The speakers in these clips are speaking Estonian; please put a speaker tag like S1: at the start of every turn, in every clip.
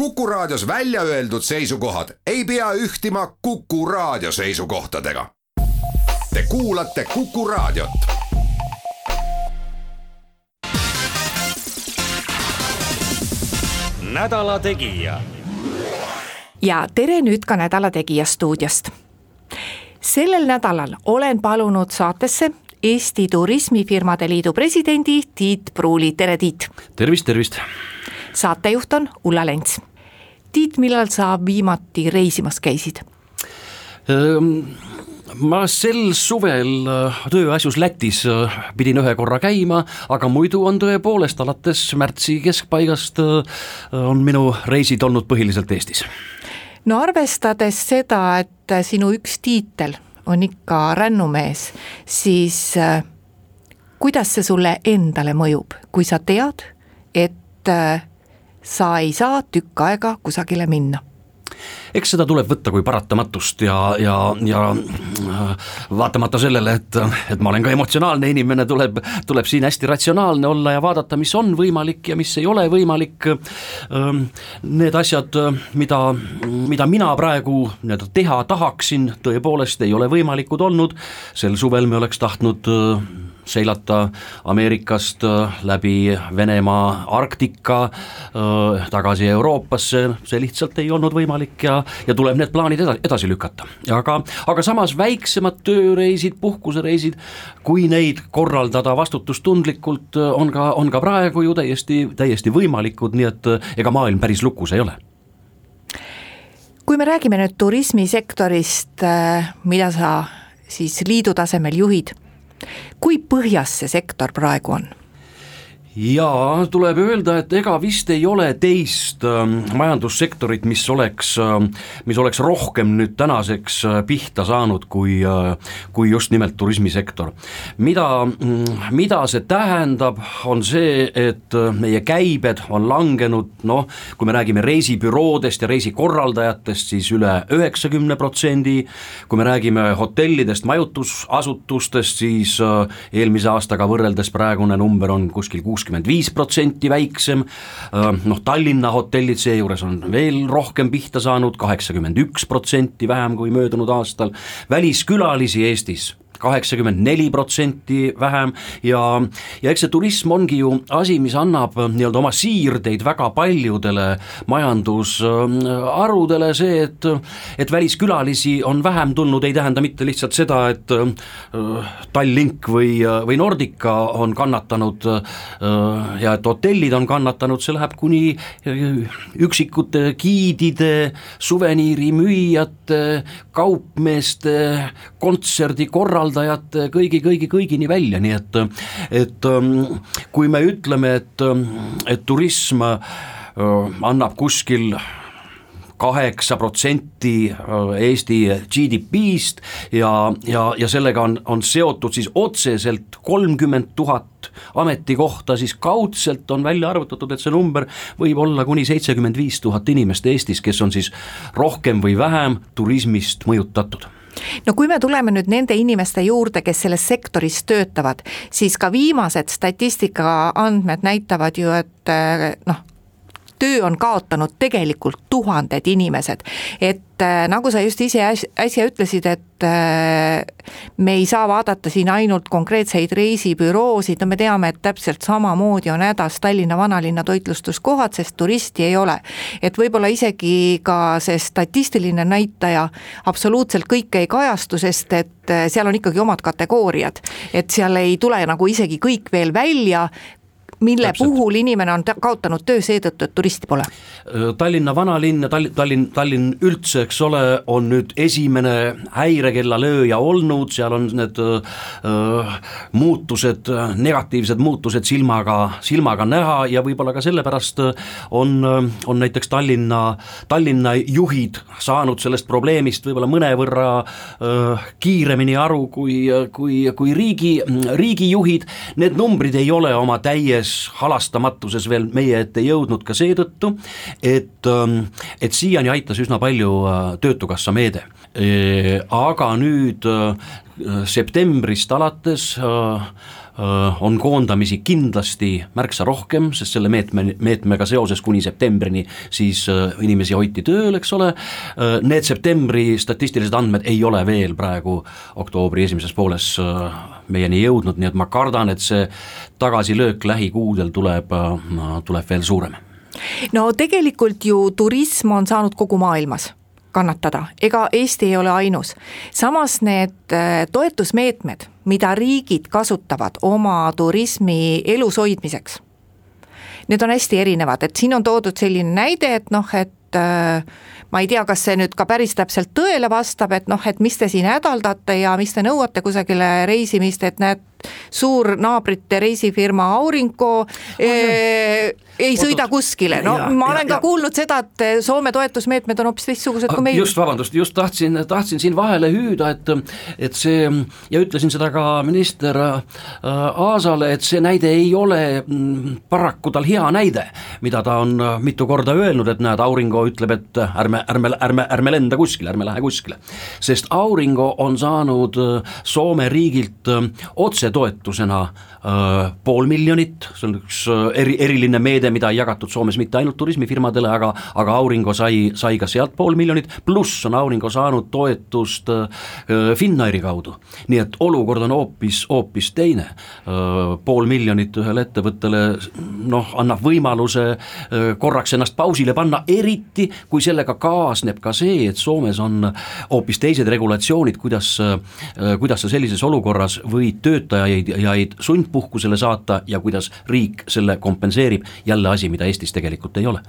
S1: Kuku Raadios välja öeldud seisukohad ei pea ühtima Kuku Raadio seisukohtadega. Te kuulate Kuku Raadiot.
S2: nädala Tegija.
S3: ja tere nüüd ka Nädala Tegija stuudiost. sellel nädalal olen palunud saatesse Eesti Turismifirmade Liidu presidendi Tiit Pruuli, tere Tiit.
S4: tervist, tervist.
S3: saatejuht on Ulla Lents. Tiit, millal sa viimati reisimas käisid?
S4: ma sel suvel äh, tööasjus Lätis äh, pidin ühe korra käima, aga muidu on tõepoolest alates märtsi keskpaigast äh, on minu reisid olnud põhiliselt Eestis.
S3: no arvestades seda, et sinu üks tiitel on ikka rännumees, siis kuidas see sulle endale mõjub, kui sa tead, et sa ei saa tükk aega kusagile minna
S4: eks seda tuleb võtta kui paratamatust ja, ja, ja äh, vaatamata sellele, et, et ma olen ka emotsionaalne inimene, tuleb, tuleb siin hästi ratsionaalne olla ja vaadata, mis on võimalik ja mis ei ole võimalik. Ähm, need asjad, mida, mida mina praegu nii-öelda teha tahaksin, tõepoolest ei ole võimalikud olnud, sel suvel me oleks tahtnud äh, seilata Ameerikast äh, läbi Venemaa Arktika äh, tagasi Euroopasse, see lihtsalt ei olnud võimalik ja, ja tuleb need plaanid edasi, edasi lükata. aga, aga samas väiksemad tööreisid, puhkusereisid, kui neid korraldada vastutustundlikult, äh, on ka, on ka praegu ju täiesti, täiesti võimalikud, nii et ega maailm päris lukus ei ole
S3: kui me räägime nüüd turismisektorist, mida sa siis liidu tasemel juhid kui põhjas see sektor praegu on?
S4: Jaa, tuleb öelda, et ega vist ei ole teist äh, majandussektorit, mis oleks äh,, mis oleks rohkem nüüd tänaseks äh, pihta saanud, kui äh,, kui just nimelt turismisektor. mida, mm, mida see tähendab, on see, et äh, meie käibed on langenud, noh, kui me räägime reisibüroodest ja reisikorraldajatest, siis üle üheksakümne protsendi, kui me räägime hotellidest, majutusasutustest, siis eelmise aastaga võrreldes praegune number on kuskil kuus kuuskümmend viis protsenti väiksem, noh Tallinna hotellid seejuures on veel rohkem pihta saanud, kaheksakümmend üks protsenti vähem kui möödunud aastal, väliskülalisi Eestis kaheksakümmend neli protsenti vähem. Ja, ja eks see turism ongi ju asi, mis annab nii-öelda oma siirdeid väga paljudele majandusharudele, see, et et väliskülalisi on vähem tulnud, ei tähenda mitte lihtsalt seda, et äh, Tallink või, või Nordica on kannatanud äh, ja et hotellid on kannatanud, see läheb kuni üksikute giidide, suveniirimüüjate, kaupmeeste, kontserdikorraldajate, korraldajate kõigi, kõigi, kõigini välja, nii et, et ähm, kui me ütleme, et, ähm, et turism äh, annab kuskil kaheksa protsenti äh, Eesti GDP-st ja, ja, ja sellega on, on seotud siis otseselt kolmkümmend tuhat ametikohta, siis kaudselt on välja arvutatud, et see number võib olla kuni seitsekümmend viis tuhat inimest Eestis, kes on siis rohkem või vähem turismist mõjutatud
S3: no kui me tuleme nüüd nende inimeste juurde, kes selles sektoris töötavad, siis ka viimased statistika andmed näitavad ju, et noh, töö on kaotanud tegelikult tuhanded inimesed. et äh, nagu sa just ise äsja ütlesid, et äh, me ei saa vaadata siin ainult konkreetseid reisibüroosid, no me teame, et täpselt samamoodi on hädas Tallinna vanalinna toitlustuskohad, sest turisti ei ole. et võib-olla isegi ka see statistiline näitaja absoluutselt kõike ei kajastu, sest et äh, seal on ikkagi omad kategooriad. et seal ei tule nagu isegi kõik veel välja, mille Täpselt. puhul inimene on kaotanud töö seetõttu, et turisti pole?
S4: Tallinna vanalinn ja Tallinn, Tallinn, Tallinn üldse, eks ole, on nüüd esimene häirekella lööja olnud, seal on need öö, muutused, negatiivsed muutused silmaga, silmaga näha ja võib-olla ka sellepärast on, on näiteks Tallinna, Tallinna juhid saanud sellest probleemist võib-olla mõnevõrra öö, kiiremini aru kui, kui, kui riigi, riigijuhid, need numbrid ei ole oma täies selles halastamatuses veel meie ette jõudnud ka seetõttu, et, ähm, et siiani aitas üsna palju äh, Töötukassa meede. Aga nüüd äh, septembrist alates äh, on koondamisi kindlasti märksa rohkem, sest selle meetme, meetmega seoses kuni septembrini siis inimesi hoiti tööl, eks ole, need septembri statistilised andmed ei ole veel praegu oktoobri esimeses pooles meieni jõudnud, nii et ma kardan, et see tagasilöök lähikuudel tuleb, tuleb veel suurem
S3: no tegelikult ju turism on saanud kogu maailmas kannatada, ega Eesti ei ole ainus. samas need äh, toetusmeetmed, mida riigid kasutavad oma turismi elus hoidmiseks, need on hästi erinevad, et siin on toodud selline näide, et noh, et äh, ma ei tea, kas see nüüd ka päris täpselt tõele vastab, et noh, et mis te siin hädaldate ja mis te nõuate kusagile reisimist, et näed, suur naabrite reisifirma Aurinko eh, ei sõida kuskile, no ja, ma olen ja, ka ja. kuulnud seda, et Soome toetusmeetmed on hoopis teistsugused kui meil.
S4: just, vabandust, just tahtsin, tahtsin siin vahele hüüda, et, et see ja ütlesin seda ka minister äh, Aasale, et see näide ei ole mm, paraku tal hea näide, mida ta on äh, mitu korda öelnud, et näed, Auringo ütleb, et ärme, ärme, ärme, ärme lenda kuskile, ärme lähe kuskile. sest Auringo on saanud äh, Soome riigilt otse otsetoetusena äh, pool miljonit, see on üks eri, eriline meede, mida ei jagatud Soomes mitte ainult turismifirmadele, aga, aga Auringo sai, sai ka sealt pool miljonit, pluss on Auringo saanud toetust äh, Finnairi kaudu. nii et olukord on hoopis, hoopis teine, pool miljonit ühele ettevõttele noh, annab võimaluse korraks ennast pausile panna, eriti kui sellega kaasneb ka see, et Soomes on hoopis teised regulatsioonid, kuidas, kuidas sa sellises olukorras võid töötaja töötajaid sundpuhkusele saata ja kuidas riik selle kompenseerib, jälle asi, mida Eestis tegelikult ei ole.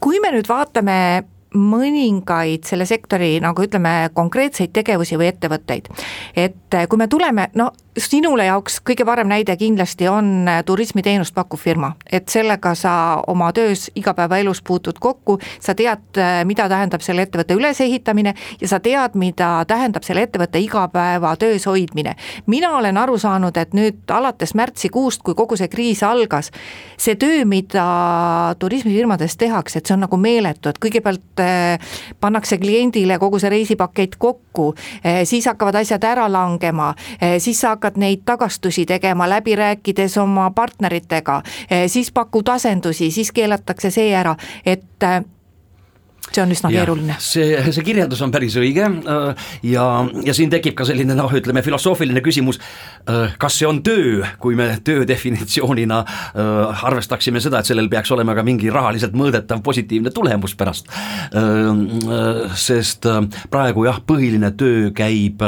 S3: kui me nüüd vaatame mõningaid selle sektori nagu ütleme, konkreetseid tegevusi või ettevõtteid. et kui me tuleme, no sinule jaoks kõige parem näide kindlasti on turismiteenust pakkuv firma, et sellega sa oma töös igapäevaelus puutud kokku, sa tead, mida tähendab selle ettevõtte ülesehitamine ja sa tead, mida tähendab selle ettevõtte igapäevatöös hoidmine. mina olen aru saanud, et nüüd alates märtsikuust, kui kogu see kriis algas, see töö, mida turismifirmades tehakse, et see on nagu meeletu, et kõigepealt eh, pannakse kliendile kogu see reisipakett kokku, siis hakkavad asjad ära langema, siis sa hakkad neid tagastusi tegema, läbi rääkides oma partneritega, siis pakud asendusi, siis keelatakse see ära, et see on üsna ja, keeruline.
S4: see, see kirjeldus on päris õige äh, ja, ja siin tekib ka selline noh, ütleme filosoofiline küsimus, äh, kas see on töö, kui me töö definitsioonina äh, arvestaksime seda, et sellel peaks olema ka mingi rahaliselt mõõdetav positiivne tulemus pärast. sest praegu jah, põhiline töö käib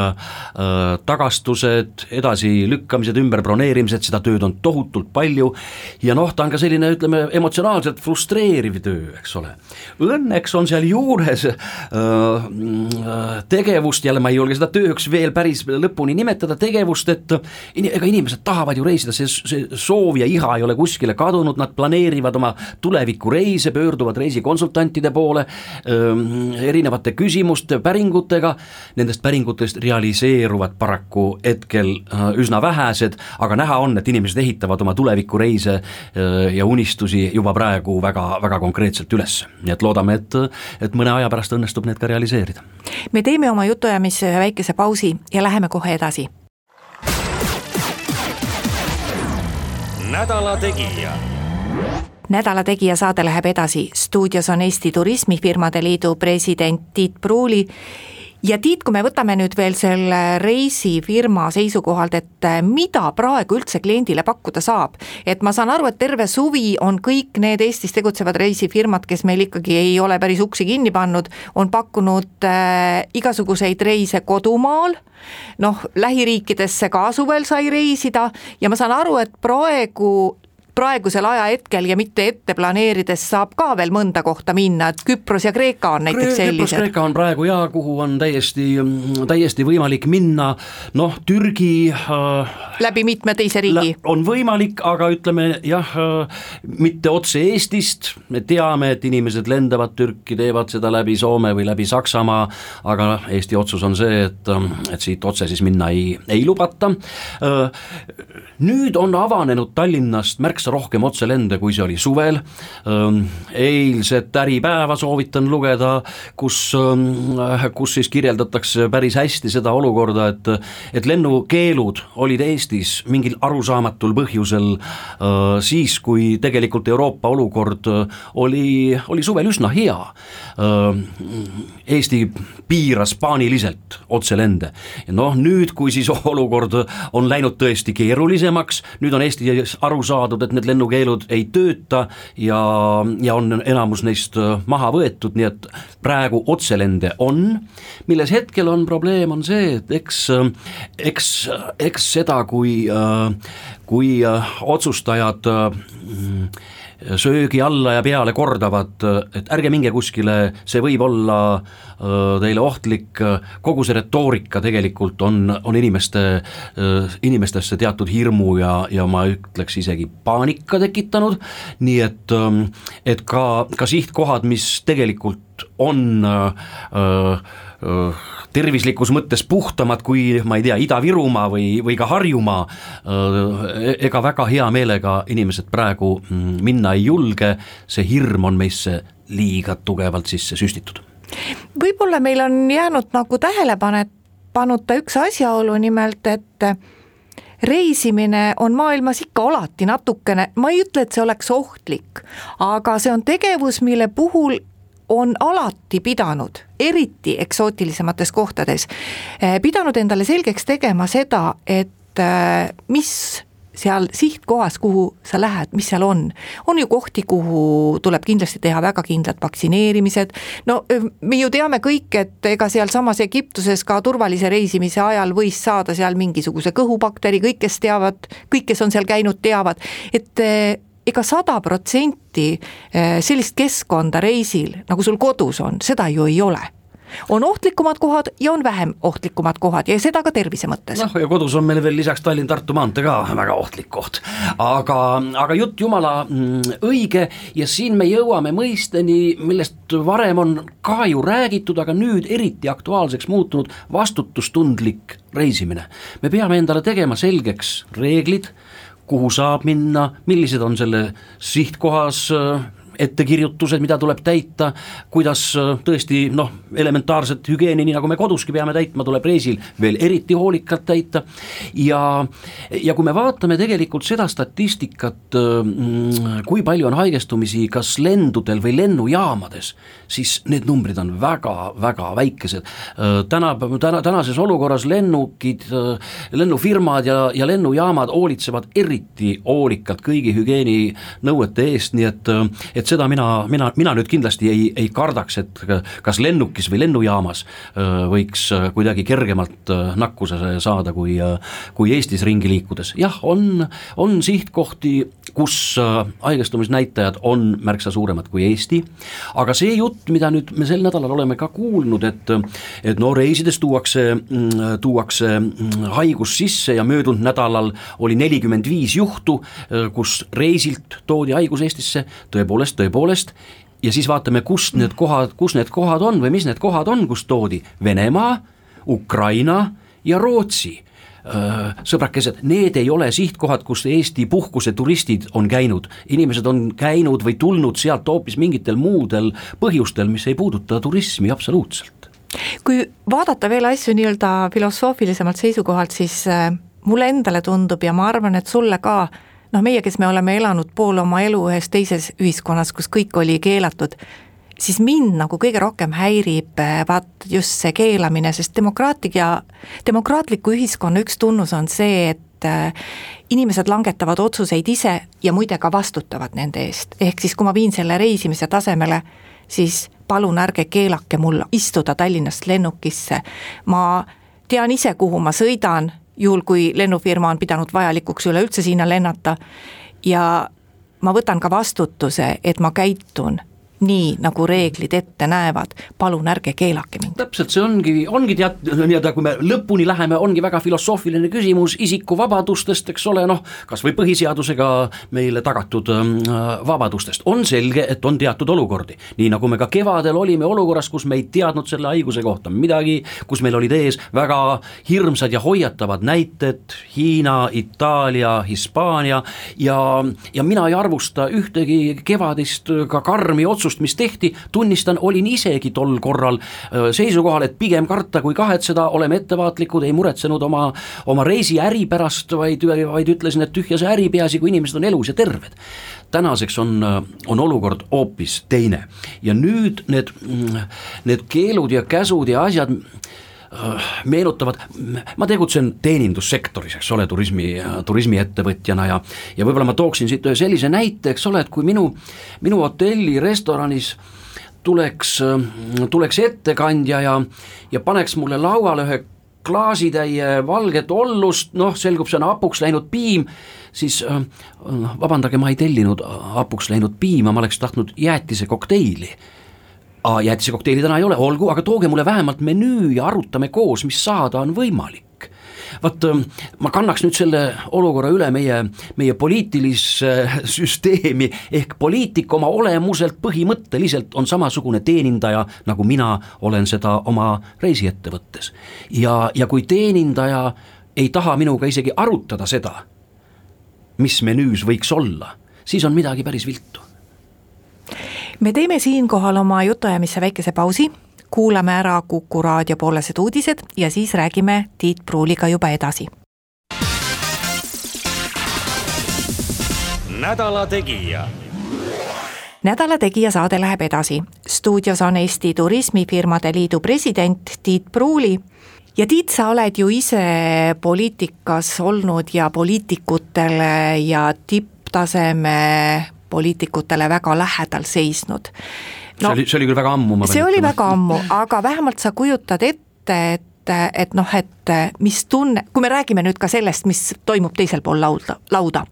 S4: tagastused, edasilükkamised, ümberbroneerimised, seda tööd on tohutult palju ja noh, ta on ka selline, ütleme emotsionaalselt frustreeriv töö, eks ole. Õnneks on sealjuures äh, äh, tegevust, jälle ma ei julge seda tööks veel päris lõpuni nimetada, tegevust, et ega inimesed tahavad ju reisida, see, see soov ja iha ei ole kuskile kadunud, nad planeerivad oma tulevikureise, pöörduvad reisikonsultantide poole ähm, erinevate küsimuste, päringutega, nendest päringutest realiseeruvad paraku hetkel äh, üsna vähesed, aga näha on, et inimesed ehitavad oma tulevikureise ja unistusi juba praegu väga, väga konkreetselt üles, nii et loodame, et et mõne aja pärast õnnestub need ka realiseerida.
S3: me teeme oma jutuajamise ühe väikese pausi ja läheme kohe edasi. nädala Tegija nädala Tegija saade läheb edasi, stuudios on Eesti Turismifirmade Liidu president Tiit Pruuli ja Tiit, kui me võtame nüüd veel selle reisifirma seisukohalt, et äh, mida praegu üldse kliendile pakkuda saab, et ma saan aru, et terve suvi on kõik need Eestis tegutsevad reisifirmad, kes meil ikkagi ei ole päris uksi kinni pannud, on pakkunud äh, igasuguseid reise kodumaal, noh, lähiriikidesse ka suvel sai reisida ja ma saan aru, et praegu praegusel ajahetkel ja mitte ette planeerides saab ka veel mõnda kohta minna, et Küpros ja Kreeka on näiteks sellised.
S4: Kreeka on praegu jaa, kuhu on täiesti, täiesti võimalik minna, noh, Türgi äh,
S3: läbi mitme teise riigi?
S4: on võimalik, aga ütleme jah äh,, mitte otse Eestist, me teame, et inimesed lendavad Türki, teevad seda läbi Soome või läbi Saksamaa, aga Eesti otsus on see, et, et siit otse siis minna ei, ei lubata äh,. nüüd on avanenud Tallinnast märksa märksa rohkem otselende, kui see oli suvel, eilset Äripäeva soovitan lugeda, kus, kus siis kirjeldatakse päris hästi seda olukorda, et et lennukeelud olid Eestis mingil arusaamatul põhjusel siis, kui tegelikult Euroopa olukord oli, oli suvel üsna hea. Eesti piiras paaniliselt otselende noh, nüüd, kui siis olukord on läinud tõesti keerulisemaks, nüüd on Eestis aru saadud, et need lennukeelud ei tööta ja, ja on enamus neist maha võetud, nii et praegu otselende on, milles hetkel on probleem, on see, et eks, eks, eks seda, kui, kui otsustajad söögi alla ja peale kordavad, et ärge minge kuskile, see võib olla äh, teile ohtlik, kogu see retoorika tegelikult on, on inimeste, äh, inimestesse teatud hirmu ja, ja ma ütleks isegi paanika tekitanud, nii et, ähm, et ka, ka sihtkohad, mis tegelikult on äh, äh, tervislikus mõttes puhtamad kui ma ei tea, Ida-Virumaa või, või ka Harjumaa, ega väga hea meelega inimesed praegu mm, minna ei julge, see hirm on meisse liiga tugevalt sisse süstitud.
S3: võib-olla meil on jäänud nagu tähelepanuta üks asjaolu, nimelt et reisimine on maailmas ikka alati natukene, ma ei ütle, et see oleks ohtlik, aga see on tegevus, mille puhul on alati pidanud, eriti eksootilisemates kohtades, eh, pidanud endale selgeks tegema seda, et eh, mis seal sihtkohas, kuhu sa lähed, mis seal on. on ju kohti, kuhu tuleb kindlasti teha väga kindlad vaktsineerimised, no eh, me ju teame kõik, et ega sealsamas Egiptuses ka turvalise reisimise ajal võis saada seal mingisuguse kõhubakteri, kõik, kes teavad, kõik, kes on seal käinud, teavad, et ega sada protsenti eh, sellist keskkonda reisil, nagu sul kodus on, seda ju ei ole on ohtlikumad kohad ja on vähem ohtlikumad kohad ja seda ka tervise mõttes.
S4: noh, ja kodus on meil veel lisaks Tallinn-Tartu maantee ka väga ohtlik koht. aga, aga jutt jumala mm, õige ja siin me jõuame mõisteni, millest varem on ka ju räägitud, aga nüüd eriti aktuaalseks muutunud vastutustundlik reisimine. me peame endale tegema selgeks reeglid kuhu saab minna, millised on selle sihtkohas äh, ettekirjutused, mida tuleb täita, kuidas äh, tõesti noh, elementaarset hügieeni, nii nagu me koduski peame täitma, tuleb reisil veel eriti hoolikalt täita. ja, ja kui me vaatame tegelikult seda statistikat, äh, kui palju on haigestumisi kas lendudel või lennujaamades, siis need numbrid on väga-väga väikesed. Äh, täna, täna, tänases olukorras lennukid, lennufirmad ja, ja lennujaamad hoolitsevad eriti hoolikalt kõigi hügieeninõuete eest, nii et, et et seda mina, mina, mina nüüd kindlasti ei, ei kardaks, et kas lennukis või lennujaamas võiks kuidagi kergemalt nakkuse saada, kui, kui Eestis ringi liikudes. jah, on, on sihtkohti, kus haigestumisnäitajad on märksa suuremad kui Eesti, aga see jutt, mida nüüd me sel nädalal oleme ka kuulnud, et et no reisides tuuakse, tuuakse haigus sisse ja möödunud nädalal oli nelikümmend viis juhtu, kus reisilt toodi haigus Eestisse, tõepoolest tõepoolest, tõepoolest, ja siis vaatame, kust need kohad, kus need kohad on või mis need kohad on, kust toodi Venemaa, Ukraina ja Rootsi sõbrakesed, need ei ole sihtkohad, kus Eesti puhkuseturistid on käinud, inimesed on käinud või tulnud sealt hoopis mingitel muudel põhjustel, mis ei puuduta turismi absoluutselt.
S3: kui vaadata veel asju nii-öelda filosoofilisemalt seisukohalt, siis mulle endale tundub ja ma arvan, et sulle ka noh, meie, kes me oleme elanud pool oma elu ühes teises ühiskonnas, kus kõik oli keelatud, siis mind nagu kõige rohkem häirib eh, vaat just see keelamine, sest demokraatlik ja, demokraatliku ühiskonna üks tunnus on see, et eh, inimesed langetavad otsuseid ise ja muide ka vastutavad nende eest, ehk siis kui ma viin selle reisimise tasemele, siis palun ärge keelake mul istuda Tallinnast lennukisse, ma tean ise, kuhu ma sõidan juhul kui lennufirma on pidanud vajalikuks üleüldse sinna lennata. Ja ma võtan ka vastutuse, et ma käitun nii, nagu reeglid ette näevad, palun ärge keelake mind.
S4: täpselt, see ongi, ongi tead, nii-öelda kui me lõpuni läheme, ongi väga filosoofiline küsimus isikuvabadustest, eks ole, noh, kas või põhiseadusega meile tagatud äh, vabadustest, on selge, et on teatud olukordi, nii nagu me ka kevadel olime olukorras, kus me ei teadnud selle haiguse kohta midagi, kus meil olid ees väga hirmsad ja hoiatavad näited, Hiina, Itaalia, Hispaania ja, ja mina ei arvusta ühtegi kevadist ka karmi otsust, mis tehti, tunnistan, olin isegi tol korral seisukohal, et pigem karta kui kahetseda, oleme ettevaatlikud, ei muretsenud oma, oma reisiäri pärast, vaid, vaid ütlesin, et tühja see äri, peaasi kui inimesed on elus ja terved. Tänaseks on, on olukord hoopis teine. Ja nüüd need, need keelud ja käsud ja asjad meenutavad, ma tegutsen teenindussektoris, eks ole, turismi, turismiettevõtjana ja ja võib-olla ma tooksin siit ühe sellise näite, eks ole, et kui minu, minu hotelli restoranis tuleks, tuleks ettekandja ja, ja paneks mulle lauale ühe klaasitäie valget ollust, noh, selgub, see on hapuks läinud piim, siis äh, vabandage, ma ei tellinud hapuks läinud piima, ma oleks tahtnud jäätise kokteili jäätisekokteili täna ei ole, olgu, aga tooge mulle vähemalt menüü ja arutame koos, mis saada on võimalik. Vaat ähm, ma kannaks nüüd selle olukorra üle meie, meie poliitilisse süsteemi, ehk poliitik oma olemuselt põhimõtteliselt on samasugune teenindaja, nagu mina olen seda oma reisiettevõttes. ja, ja kui teenindaja ei taha minuga isegi arutada seda, mis menüüs võiks olla, siis on midagi päris viltu
S3: me teeme siinkohal oma jutuajamisse väikese pausi, kuulame ära Kuku raadio poolesed uudised ja siis räägime Tiit Pruuliga juba edasi.
S2: nädala Tegija
S3: nädala Tegija saade läheb edasi. stuudios on Eesti Turismifirmade Liidu president Tiit Pruuli ja Tiit, sa oled ju ise poliitikas olnud ja poliitikutele ja tipptaseme poliitikutele väga lähedal seisnud
S4: no,. see oli, see oli küll väga ammu,
S3: ma see oli väga ammu, aga vähemalt sa kujutad ette, et et noh, et mis tunne, kui me räägime nüüd ka sellest, mis toimub teisel pool lauda, lauda,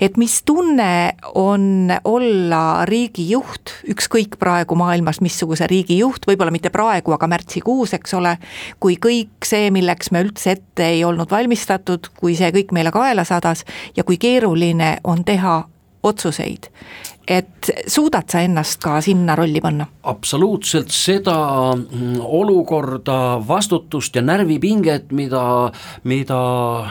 S3: et mis tunne on olla riigijuht, ükskõik praegu maailmas, missuguse riigi juht, võib-olla mitte praegu, aga märtsikuus, eks ole, kui kõik see, milleks me üldse ette ei olnud valmistatud, kui see kõik meile kaela sadas ja kui keeruline on teha otsuseid, et suudad sa ennast ka sinna rolli panna?
S4: absoluutselt seda mm, olukorda, vastutust ja närvipinget, mida, mida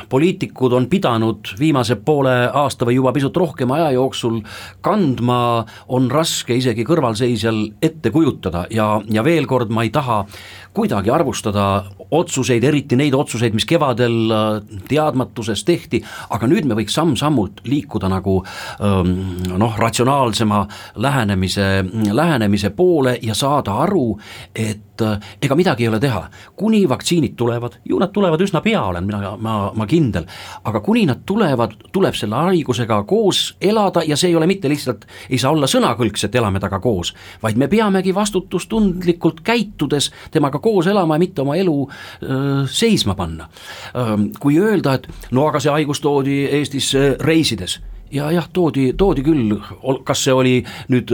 S4: poliitikud on pidanud viimase poole aasta või juba pisut rohkema aja jooksul kandma, on raske isegi kõrvalseisjal ette kujutada ja, ja veel kord, ma ei taha kuidagi arvustada otsuseid, eriti neid otsuseid, mis kevadel äh, teadmatuses tehti, aga nüüd me võiks samm-sammult liikuda nagu ähm, noh, ratsionaalsema lähenemise, lähenemise poole ja saada aru, et äh, ega midagi ei ole teha, kuni vaktsiinid tulevad, ju nad tulevad üsna pea, olen mina, ma, ma kindel, aga kuni nad tulevad, tuleb selle haigusega koos elada ja see ei ole mitte lihtsalt, ei saa olla sõnakõlks, et elame temaga koos, vaid me peamegi vastutustundlikult käitudes temaga koos elama ja mitte oma elu seisma panna. kui öelda, et no aga see haigus toodi Eestisse reisides ja jah, toodi, toodi küll, kas see oli nüüd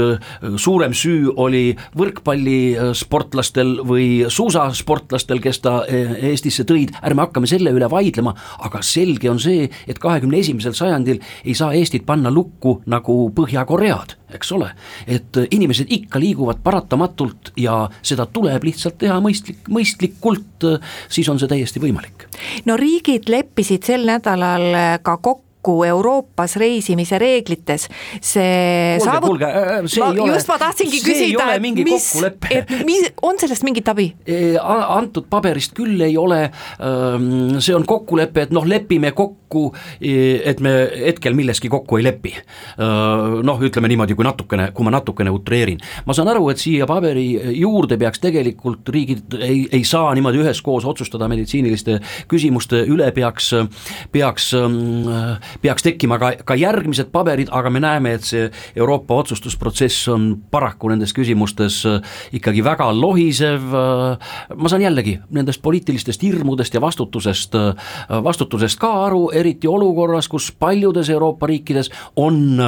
S4: suurem süü oli võrkpallisportlastel või suusasportlastel, kes ta Eestisse tõid, ärme hakkame selle üle vaidlema, aga selge on see, et kahekümne esimesel sajandil ei saa Eestit panna lukku nagu Põhja-Koread eks ole, et inimesed ikka liiguvad paratamatult ja seda tuleb lihtsalt teha mõistlik, mõistlikult, siis on see täiesti võimalik.
S3: no riigid leppisid sel nädalal ka kokku kokku Euroopas reisimise reeglites, see
S4: kuulge saavut..., kuulge, äh, äh, see ma, ei ole,
S3: just ma tahtsingi küsida, et mis, et mis, on sellest mingit abi?
S4: antud paberist küll ei ole, ähm, see on kokkulepe, et noh, lepime kokku, et me hetkel milleski kokku ei lepi. Äh, noh, ütleme niimoodi, kui natukene, kui ma natukene utreerin. ma saan aru, et siia paberi juurde peaks tegelikult riigid ei, ei saa niimoodi üheskoos otsustada meditsiiniliste küsimuste üle, peaks, peaks ähm, peaks tekkima ka, ka järgmised paberid, aga me näeme, et see Euroopa otsustusprotsess on paraku nendes küsimustes ikkagi väga lohisev, ma saan jällegi nendest poliitilistest hirmudest ja vastutusest, vastutusest ka aru, eriti olukorras, kus paljudes Euroopa riikides on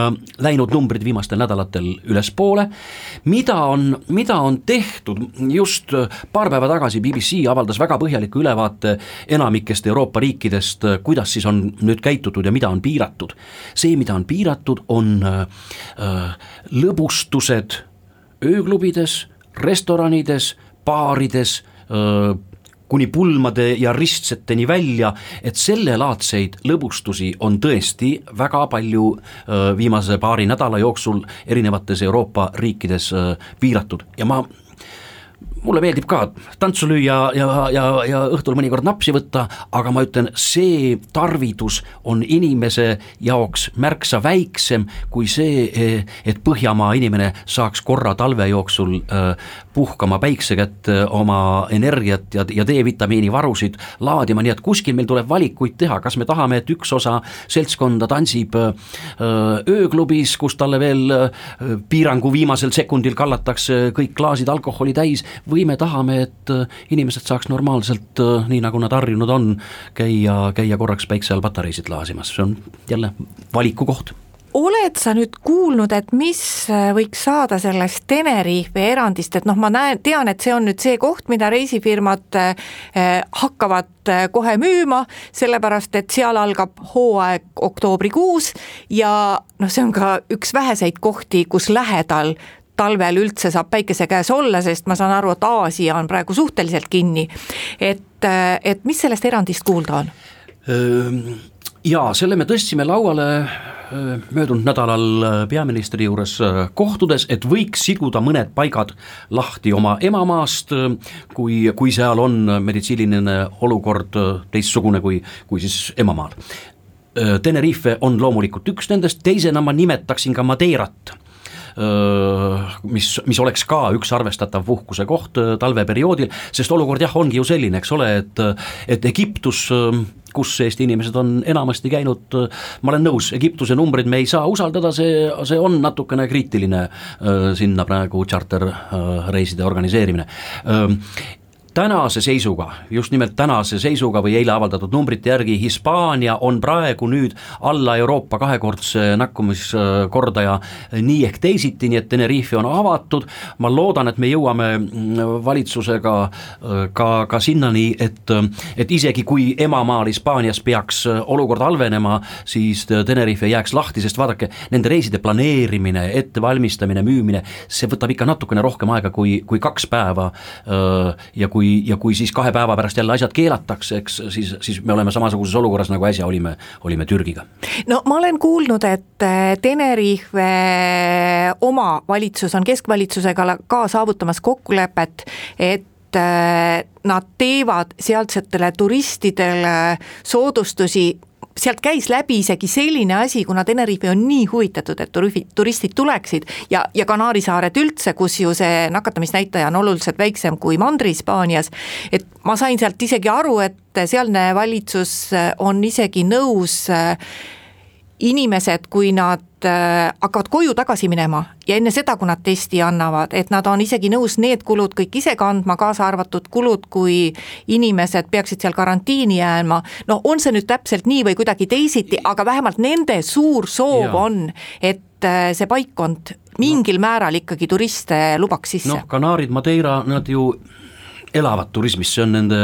S4: läinud numbrid viimastel nädalatel ülespoole, mida on, mida on tehtud, just paar päeva tagasi BBC avaldas väga põhjaliku ülevaate enamikest Euroopa riikidest, kuidas siis on nüüd käitutud ja mida on piiratud. see, mida on piiratud, on äh, lõbustused ööklubides, restoranides, baarides äh,, kuni pulmade ja ristseteni välja, et sellelaadseid lõbustusi on tõesti väga palju äh, viimase paari nädala jooksul erinevates Euroopa riikides äh, piiratud ja ma mulle meeldib ka tantsu lüüa ja, ja, ja õhtul mõnikord napsi võtta, aga ma ütlen, see tarvidus on inimese jaoks märksa väiksem kui see, et Põhjamaa inimene saaks korra talve jooksul äh, puhkama päikse kätte oma energiat ja, ja D-vitamiini varusid laadima, nii et kuskil meil tuleb valikuid teha, kas me tahame, et üks osa seltskonda tantsib äh, ööklubis, kus talle veel äh, piirangu viimasel sekundil kallatakse kõik klaasid alkoholi täis või me tahame, et äh, inimesed saaks normaalselt, äh, nii nagu nad harjunud on, käia, käia korraks päikse all patareisid laasimas, see on jälle valiku koht.
S3: Oled sa nüüd kuulnud, et mis äh, võiks saada sellest Tenerife erandist, et noh, ma näen, tean, et see on nüüd see koht, mida reisifirmad hakkavad kohe müüma, sellepärast et seal algab hooaeg oktoobrikuus ja noh, see on ka üks väheseid kohti, kus lähedal talvel üldse saab päikese käes olla, sest ma saan aru, et Aasia on praegu suhteliselt kinni. et, et mis sellest erandist kuulda on?
S4: jaa, selle me tõstsime lauale möödunud nädalal peaministri juures kohtudes, et võiks siduda mõned paigad lahti oma emamaast, kui, kui seal on meditsiiniline olukord teistsugune kui, kui siis emamaal. Tenerife on loomulikult üks nendest, teisena ma nimetaksin ka Madeirat mis, mis oleks ka üks arvestatav puhkuse koht talveperioodil, sest olukord jah, ongi ju selline, eks ole, et, et Egiptus kus Eesti inimesed on enamasti käinud, ma olen nõus, Egiptuse numbreid me ei saa usaldada, see, see on natukene kriitiline sinna praegu tšarterreiside organiseerimine tänase seisuga, just nimelt tänase seisuga või eile avaldatud numbrite järgi, Hispaania on praegu nüüd alla Euroopa kahekordse nakkumiskordaja nii ehk teisiti, nii et Tenerife on avatud, ma loodan, et me jõuame mm, valitsusega äh, ka, ka sinnani, et, et isegi kui emamaal Hispaanias peaks äh, olukord halvenema, siis Tenerife jääks lahti, sest vaadake, nende reiside planeerimine, ettevalmistamine, müümine, see võtab ikka natukene rohkem aega kui, kui kaks päeva äh, ja kui kui, ja kui siis kahe päeva pärast jälle asjad keelatakse, eks siis, siis me oleme samasuguses olukorras, nagu äsja olime, olime Türgiga.
S3: no ma olen kuulnud, et äh, Tenerife äh, oma valitsus on keskvalitsusega ka saavutamas kokkulepet, et äh, nad teevad sealsetele turistidele soodustusi sealt käis läbi isegi selline asi, kuna Tenerife on nii huvitatud, et turistid tuleksid ja, ja Kanaari saared üldse, kus ju see nakatamisnäitaja on oluliselt väiksem kui Mandri-Hispaanias, et ma sain sealt isegi aru, et sealne valitsus on isegi nõus äh, inimesed, kui nad äh, hakkavad koju tagasi minema ja enne seda, kui nad testi annavad, et nad on isegi nõus need kulud kõik ise kandma, kaasa arvatud kulud, kui inimesed peaksid seal karantiini jääma. no on see nüüd täpselt nii või kuidagi teisiti, aga vähemalt nende suur soov ja. on, et äh, see paikkond mingil no. määral ikkagi turiste lubaks sisse.
S4: noh, Kanaarid, Madeira, nad ju elavad turismis, see on nende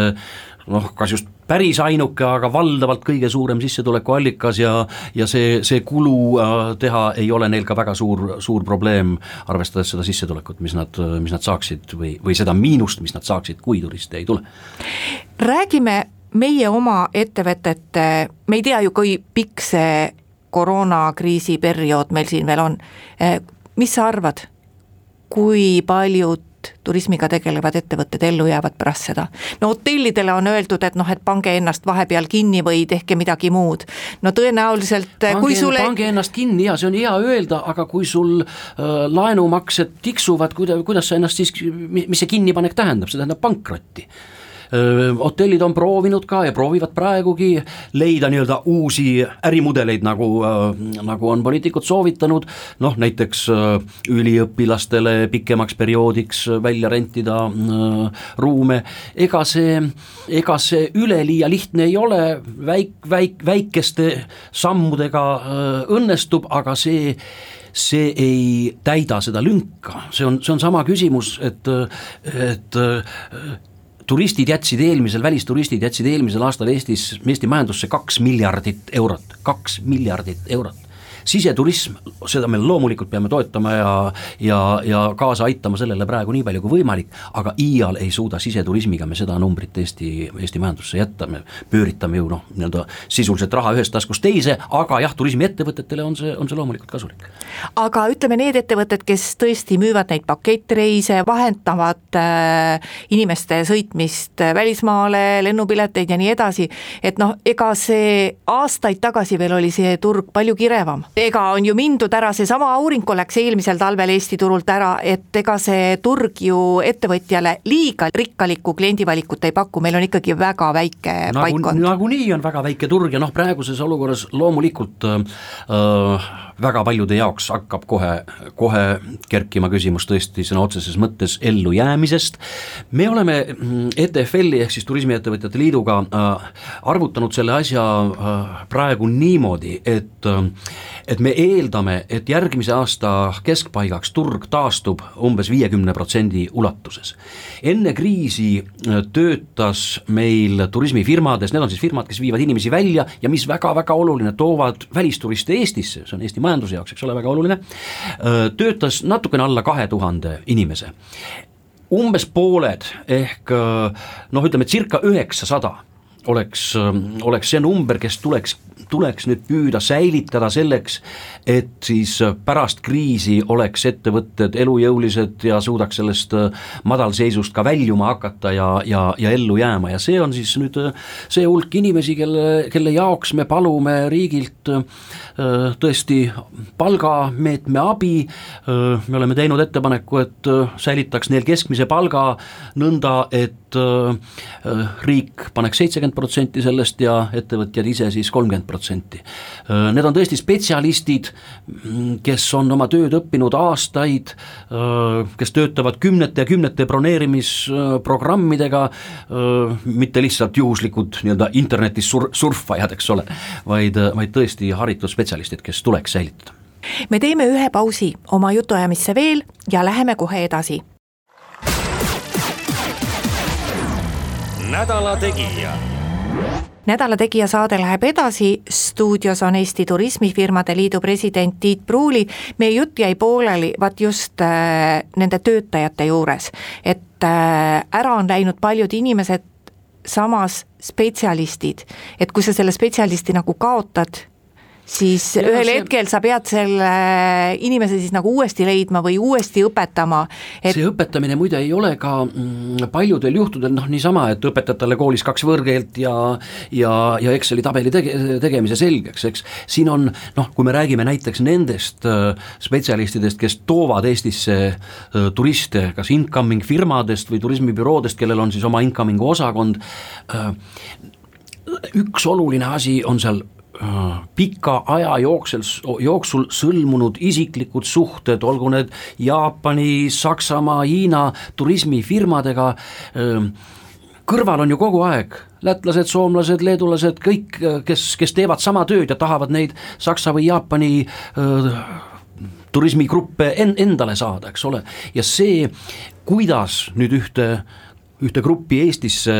S4: noh, kas just päris ainuke, aga valdavalt kõige suurem sissetulekuallikas ja ja see, see kulu äh, teha ei ole neil ka väga suur, suur probleem, arvestades seda sissetulekut, mis nad, mis nad saaksid või, või seda miinust, mis nad saaksid, kui turiste ei tule.
S3: räägime meie oma ettevõtete, me ei tea ju, kui pikk see koroonakriisi periood meil siin veel on, äh, mis sa arvad, kui paljud turismiga tegelevad ettevõtted ellu jäävad pärast seda. no hotellidele on öeldud, et noh, et pange ennast vahepeal kinni või tehke midagi muud. no tõenäoliselt
S4: pange, kui sulle pange ennast kinni ja see on hea öelda, aga kui sul äh, laenumaksed tiksuvad, kuida-, kuidas sa ennast siis, mis see kinnipanek tähendab, see tähendab pankrotti hotellid on proovinud ka ja proovivad praegugi leida nii-öelda uusi ärimudeleid, nagu, nagu on poliitikud soovitanud, noh näiteks üliõpilastele pikemaks perioodiks välja rentida ruume, ega see, ega see üleliia lihtne ei ole, väik-, väik-, väikeste sammudega õnnestub, aga see see ei täida seda lünka, see on, see on sama küsimus, et, et turistid jätsid eelmisel, välisturistid jätsid eelmisel aastal Eestis, Eesti majandusse kaks miljardit eurot, kaks miljardit eurot siseturism, seda me loomulikult peame toetama ja, ja, ja kaasa aitama sellele praegu nii palju kui võimalik, aga iial ei suuda siseturismiga me seda numbrit Eesti, Eesti majandusse jätta, me pööritame ju noh, nii-öelda sisuliselt raha ühest taskust teise, aga jah, turismiettevõtetele on see, on see loomulikult kasulik.
S3: aga ütleme, need ettevõtted, kes tõesti müüvad neid pakettreise, vahendavad äh, inimeste sõitmist välismaale, lennupileteid ja nii edasi, et noh, ega see aastaid tagasi veel oli see turg palju kirevam ega on ju mindud ära, seesama Aurinko läks eelmisel talvel Eesti turult ära, et ega see turg ju ettevõtjale liiga rikkalikku kliendivalikut ei paku, meil on ikkagi väga väike
S4: nagu,
S3: paikkond.
S4: nagunii on väga väike turg ja noh, praeguses olukorras loomulikult äh, äh väga paljude jaoks hakkab kohe, kohe kerkima küsimus tõesti sõna otseses mõttes ellujäämisest. me oleme mm, ETFL-i ehk siis Turismiettevõtjate Liiduga äh, arvutanud selle asja äh, praegu niimoodi, et äh, et me eeldame, et järgmise aasta keskpaigaks turg taastub umbes viiekümne protsendi ulatuses. enne kriisi äh, töötas meil turismifirmades, need on siis firmad, kes viivad inimesi välja ja mis väga-väga oluline, toovad välisturiste Eestisse, see on Eesti majanduse jaoks, eks ole, väga oluline, töötas natukene alla kahe tuhande inimese. umbes pooled ehk noh, ütleme circa üheksasada oleks, oleks see number, kes tuleks tuleks nüüd püüda säilitada selleks, et siis pärast kriisi oleks ettevõtted elujõulised ja suudaks sellest äh, madalseisust ka väljuma hakata ja, ja, ja ellu jääma. Ja see on siis nüüd äh, see hulk inimesi, kelle, kelle jaoks me palume riigilt äh, tõesti palgameetme abi, me oleme teinud ettepaneku, et säilitaks neil keskmise palga nõnda, et riik paneks seitsekümmend protsenti sellest ja ettevõtjad ise siis kolmkümmend protsenti protsenti. Need on tõesti spetsialistid, kes on oma tööd õppinud aastaid, kes töötavad kümnete ja kümnete broneerimisprogrammidega, mitte lihtsalt juhuslikud nii-öelda internetis sur-, surfajad, eks ole, vaid, vaid tõesti haritud spetsialistid, kes tuleks säilitada.
S3: me teeme ühe pausi oma jutuajamisse veel ja läheme kohe edasi nädala Tegija nädala Tegija saade läheb edasi, stuudios on Eesti Turismifirmade Liidu president Tiit Pruuli. meie jutt jäi pooleli vaat just äh, nende töötajate juures, et äh, ära on läinud paljud inimesed, samas spetsialistid, et kui sa selle spetsialisti nagu kaotad siis ja ühel see... hetkel sa pead selle inimese siis nagu uuesti leidma või uuesti õpetama
S4: et.... see õpetamine muide ei ole ka mm, paljudel juhtudel noh, niisama, et õpetad talle koolis kaks võõrkeelt ja ja, ja Exceli tabeli tege, tegemise selgeks, eks. siin on noh, kui me räägime näiteks nendest äh, spetsialistidest, kes toovad Eestisse äh, turiste kas incoming firmadest või turismibüroodest, kellel on siis oma incoming'u osakond äh,, üks oluline asi on seal pika aja jooksul, jooksul sõlmunud isiklikud suhted, olgu need Jaapani, Saksamaa, Hiina turismifirmadega, ähm, kõrval on ju kogu aeg lätlased, soomlased, leedulased, kõik, kes, kes teevad sama tööd ja tahavad neid Saksa või Jaapani äh, turismigruppe en-, endale saada, eks ole, ja see, kuidas nüüd ühte, ühte gruppi Eestisse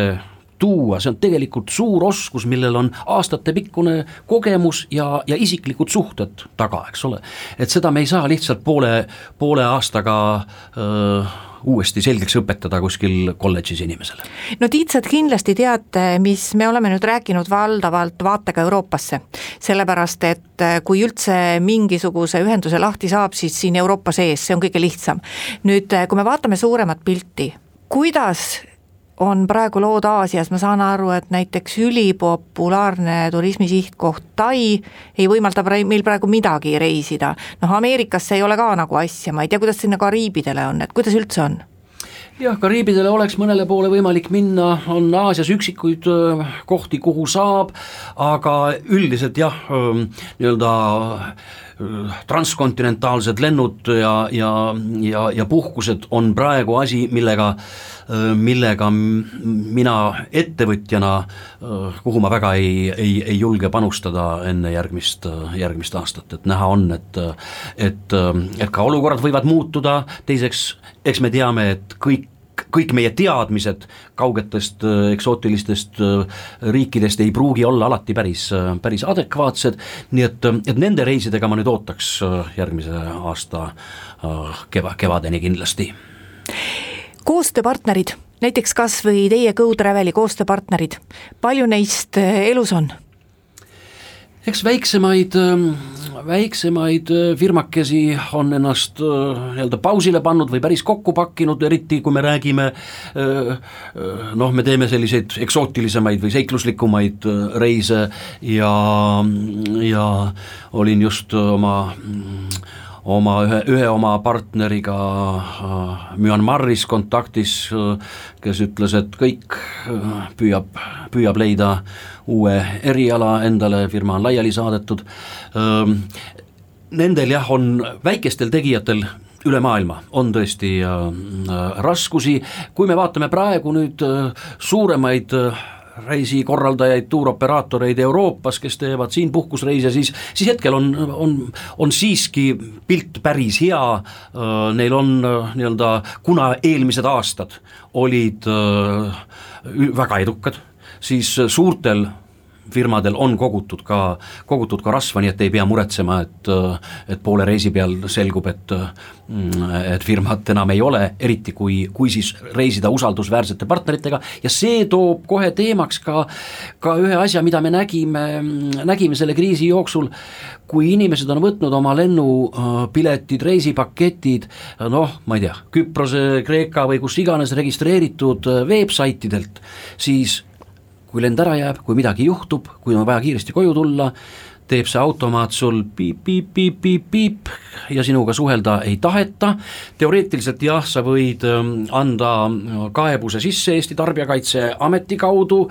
S4: tuua, see on tegelikult suur oskus, millel on aastatepikkune kogemus ja, ja isiklikud suhted taga, eks ole. et seda me ei saa lihtsalt poole, poole aastaga öö, uuesti selgeks õpetada kuskil kolledžis inimesele.
S3: no Tiit, sa kindlasti tead, mis me oleme nüüd rääkinud valdavalt vaatega Euroopasse. sellepärast, et kui üldse mingisuguse ühenduse lahti saab, siis siin Euroopa sees, see on kõige lihtsam. nüüd, kui me vaatame suuremat pilti, kuidas on praegu lood Aasias, ma saan aru, et näiteks ülipopulaarne turismisihtkoht Tai ei võimalda meil praegu midagi reisida. noh, Ameerikasse ei ole ka nagu asja, ma ei tea, kuidas sinna Kariibidele on, et kuidas üldse on?
S4: jah, Kariibidele oleks mõnele poole võimalik minna, on Aasias üksikuid kohti, kuhu saab, aga üldiselt jah, nii-öelda transkontinentaalsed lennud ja, ja, ja, ja puhkused on praegu asi, millega millega mina ettevõtjana, kuhu ma väga ei, ei, ei julge panustada enne järgmist, järgmist aastat, et näha on, et et, et ka olukorrad võivad muutuda, teiseks eks me teame, et kõik kõik meie teadmised kaugetest eksootilistest riikidest ei pruugi olla alati päris, päris adekvaatsed, nii et, et nende reisidega ma nüüd ootaks järgmise aasta keva, kevadeni kindlasti
S3: koostööpartnerid, näiteks kas või teie Go Traveli koostööpartnerid, palju neist elus on?
S4: Eks väiksemaid, ähm, väiksemaid äh, firmakesi on ennast äh, nii-öelda pausile pannud või päris kokku pakkinud, eriti kui me räägime äh, noh, me teeme selliseid eksootilisemaid või seikluslikumaid reise ja, ja olin just oma oma ühe, ühe oma partneriga äh, Myanmaris kontaktis, äh, kes ütles, et kõik äh, püüab, püüab leida uue eriala endale, firma on laiali saadetud. Ähm, nendel jah, on väikestel tegijatel üle maailma on tõesti raskusi, kui me vaatame praegu nüüd suuremaid reisikorraldajaid, tuuroperaatoreid Euroopas, kes teevad siin puhkusreise, siis, siis hetkel on, on, on siiski pilt päris hea, neil on nii-öelda, kuna eelmised aastad olid väga edukad, siis suurtel firmadel on kogutud ka, kogutud ka rasva, nii et ei pea muretsema, et et poole reisi peal selgub, et et firmat enam ei ole, eriti kui, kui siis reisida usaldusväärsete partneritega. Ja see toob kohe teemaks ka ka ühe asja, mida me nägime, nägime selle kriisi jooksul, kui inimesed on võtnud oma lennupiletid, reisipaketid noh, ma ei tea, Küprose, Kreeka või kus iganes registreeritud veebsaitidelt, siis kui lend ära jääb, kui midagi juhtub, kui on vaja kiiresti koju tulla, teeb see automaat sul piip-piip-piip-piip-piip ja sinuga suhelda ei taheta, teoreetiliselt jah, sa võid ähm, anda kaebuse sisse Eesti Tarbijakaitseameti kaudu,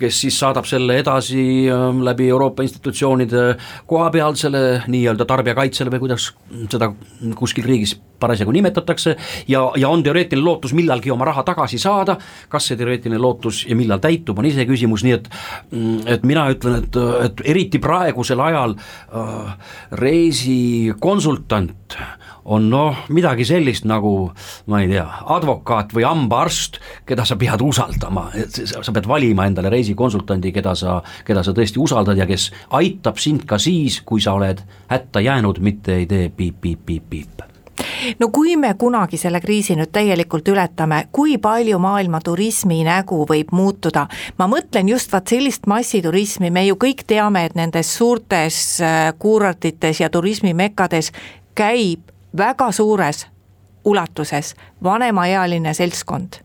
S4: kes siis saadab selle edasi ähm, läbi Euroopa institutsioonide kohapealsele nii-öelda tarbijakaitsele või kuidas seda kuskil riigis parasjagu nimetatakse ja, ja on teoreetiline lootus millalgi oma raha tagasi saada, kas see teoreetiline lootus ja millal täitub, on iseküsimus, nii et mm, et mina ütlen, et, et eriti praegusel ajal äh, reisikonsultant on noh, midagi sellist nagu ma ei tea, advokaat või hambaarst, keda sa pead usaldama, et sa pead valima endale reisikonsultandi, keda sa, keda sa tõesti usaldad ja kes aitab sind ka siis, kui sa oled hätta jäänud, mitte ei tee piip-piip-piip-piip
S3: no kui me kunagi selle kriisi nüüd täielikult ületame, kui palju maailma turismi nägu võib muutuda? ma mõtlen just vaat sellist massiturismi, me ju kõik teame, et nendes suurtes äh, kuurortites ja turismimekades käib väga suures ulatuses vanemaealine seltskond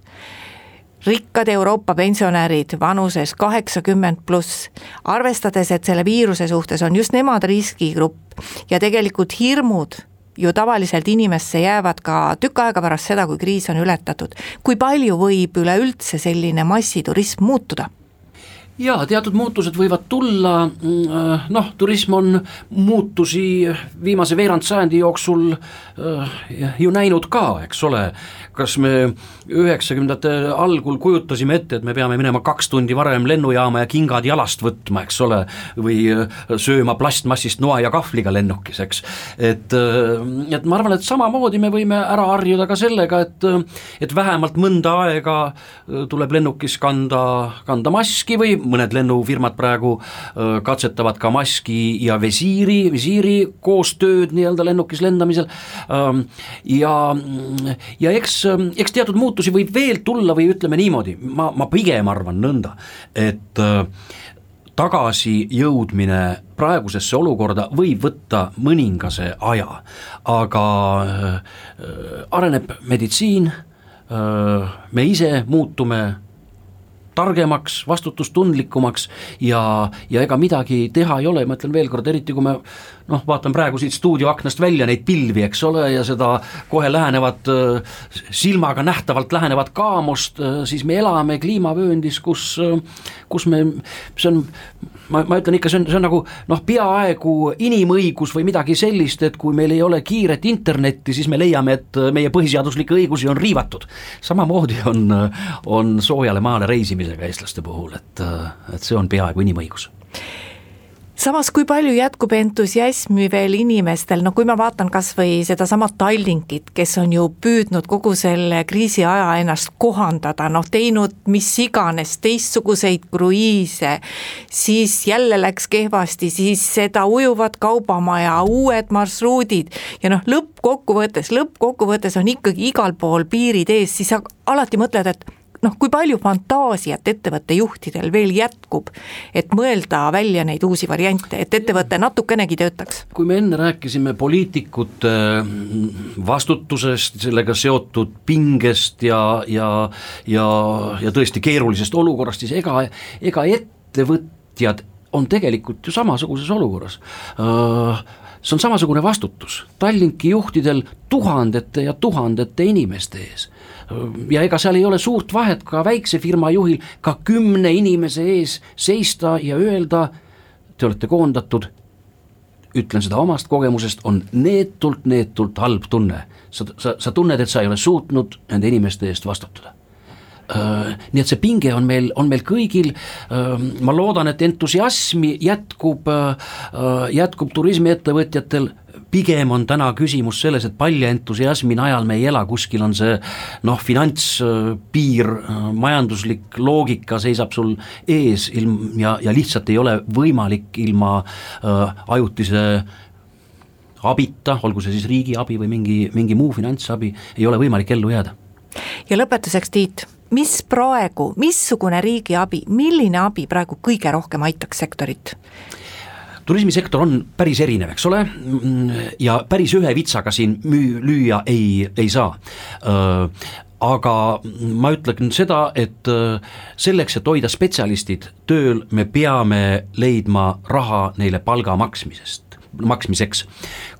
S3: rikkad Euroopa pensionärid vanuses kaheksakümmend pluss, arvestades, et selle viiruse suhtes on just nemad riskigrupp ja tegelikult hirmud ju tavaliselt inimesse jäävad ka tükk aega pärast seda, kui kriis on ületatud. kui palju võib üleüldse selline massiturism muutuda?
S4: Jaa, teatud muutused võivad tulla, mm, noh, turism on muutusi viimase veerandsajandi jooksul äh, ju näinud ka, eks ole, kas me üheksakümnendate algul kujutasime ette, et me peame minema kaks tundi varem lennujaama ja kingad jalast võtma, eks ole, või äh, sööma plastmassist noa ja kahvliga lennukis, eks. et, äh, et ma arvan, et samamoodi me võime ära harjuda ka sellega, et et vähemalt mõnda aega äh, tuleb lennukis kanda, kanda maski või mõned lennufirmad praegu katsetavad ka maski ja visiiri, visiiri koostööd nii-öelda lennukis lendamisel. Ähm, ja, ja eks eks, teatud muutusi võib veel tulla või ütleme niimoodi, ma, ma pigem arvan nõnda, et äh, tagasijõudmine praegusesse olukorda võib võtta mõningase aja, aga äh, areneb meditsiin äh,, me ise muutume targemaks, vastutustundlikumaks ja, ja ega midagi teha ei ole, ma ütlen veel kord, eriti kui me noh, vaatan praegu siit stuudio aknast välja neid pilvi, eks ole, ja seda kohe lähenevat, silmaga nähtavalt lähenevat kaamost, siis me elame kliimavööndis, kus, kus me, see on ma, ma ütlen ikka, see on, see on nagu noh, peaaegu inimõigus või midagi sellist, et kui meil ei ole kiiret internetti, siis me leiame, et meie põhiseaduslikke õigusi on riivatud. samamoodi on, on soojale maale reisimisega eestlaste puhul, et, et see on peaaegu inimõigus
S3: samas, kui palju jätkub entusiasmi veel inimestel, no kui ma vaatan kas või sedasama Tallinkit, kes on ju püüdnud kogu selle kriisi aja ennast kohandada, noh teinud mis iganes teistsuguseid kruiise, siis jälle läks kehvasti, siis seda ujuvat kaubamaja, uued marsruudid ja noh, lõppkokkuvõttes, lõppkokkuvõttes on ikkagi igal pool piirid ees, siis sa alati mõtled, et noh, kui palju fantaasiat ettevõtte juhtidel veel jätkub, et mõelda välja neid uusi variante, et ettevõte natukenegi töötaks?
S4: kui me enne rääkisime poliitikute mm, vastutusest, sellega seotud pingest ja, ja, ja, ja tõesti keerulisest olukorrast, siis ega, ega ettevõtjad on tegelikult ju samasuguses olukorras uh, see on samasugune vastutus Tallinki juhtidel tuhandete ja tuhandete inimeste ees ja ega seal ei ole suurt vahet ka väikse firma juhil ka kümne inimese ees seista ja öelda, te olete koondatud, ütlen seda omast kogemusest, on neetult, neetult halb tunne. sa, sa, sa tunned, et sa ei ole suutnud nende inimeste eest vastutada. Nii et see pinge on meil, on meil kõigil, ma loodan, et entusiasmi jätkub, jätkub turismiettevõtjatel pigem on täna küsimus selles, et palja entusiasmi najal me ei ela, kuskil on see noh, finantspiir, majanduslik loogika seisab sul ees ilm- ja, ja lihtsalt ei ole võimalik ilma äh, ajutise abita, olgu see siis riigi abi või mingi, mingi muu finantsabi, ei ole võimalik ellu jääda.
S3: ja lõpetuseks, Tiit, mis praegu, missugune riigi abi, milline abi praegu kõige rohkem aitaks sektorit?
S4: Turismisektor on päris erinev, eks ole, ja päris ühe vitsaga siin müü-, lüüa ei, ei saa. Aga ma ütlen seda, et selleks, et hoida spetsialistid tööl, me peame leidma raha neile palga maksmisest, maksmiseks.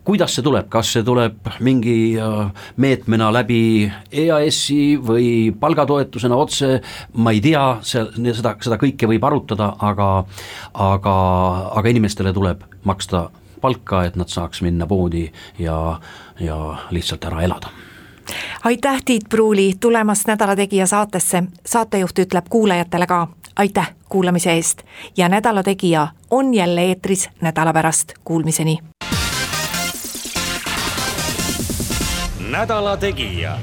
S4: Kuidas see tuleb, kas see tuleb mingi äh, meetmena läbi EAS-i või palgatoetusena otse, ma ei tea, see, seda, seda kõike võib arutada, aga aga, aga inimestele tuleb maksta palka, et nad saaks minna poodi ja, ja lihtsalt ära elada.
S3: Aitäh, Tiit Pruuli tulemast Nädala Tegija saatesse, saatejuht ütleb kuulajatele ka aitäh kuulamise eest! Ja Nädala Tegija on jälle eetris nädala pärast, kuulmiseni!
S2: Nädala Tegija